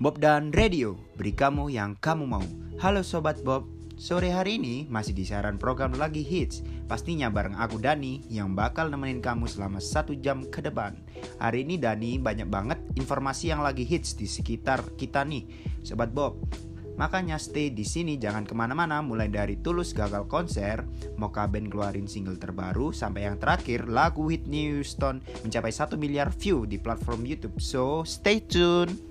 Bob dan Radio, beri kamu yang kamu mau. Halo Sobat Bob, sore hari ini masih di siaran program lagi hits. Pastinya bareng aku Dani yang bakal nemenin kamu selama satu jam ke depan. Hari ini Dani banyak banget informasi yang lagi hits di sekitar kita nih, Sobat Bob. Makanya stay di sini jangan ke mana-mana mulai dari Tulus gagal konser, Moka Band keluarin single terbaru sampai yang terakhir lagu Whitney Houston mencapai 1 miliar view di platform YouTube. So stay tune.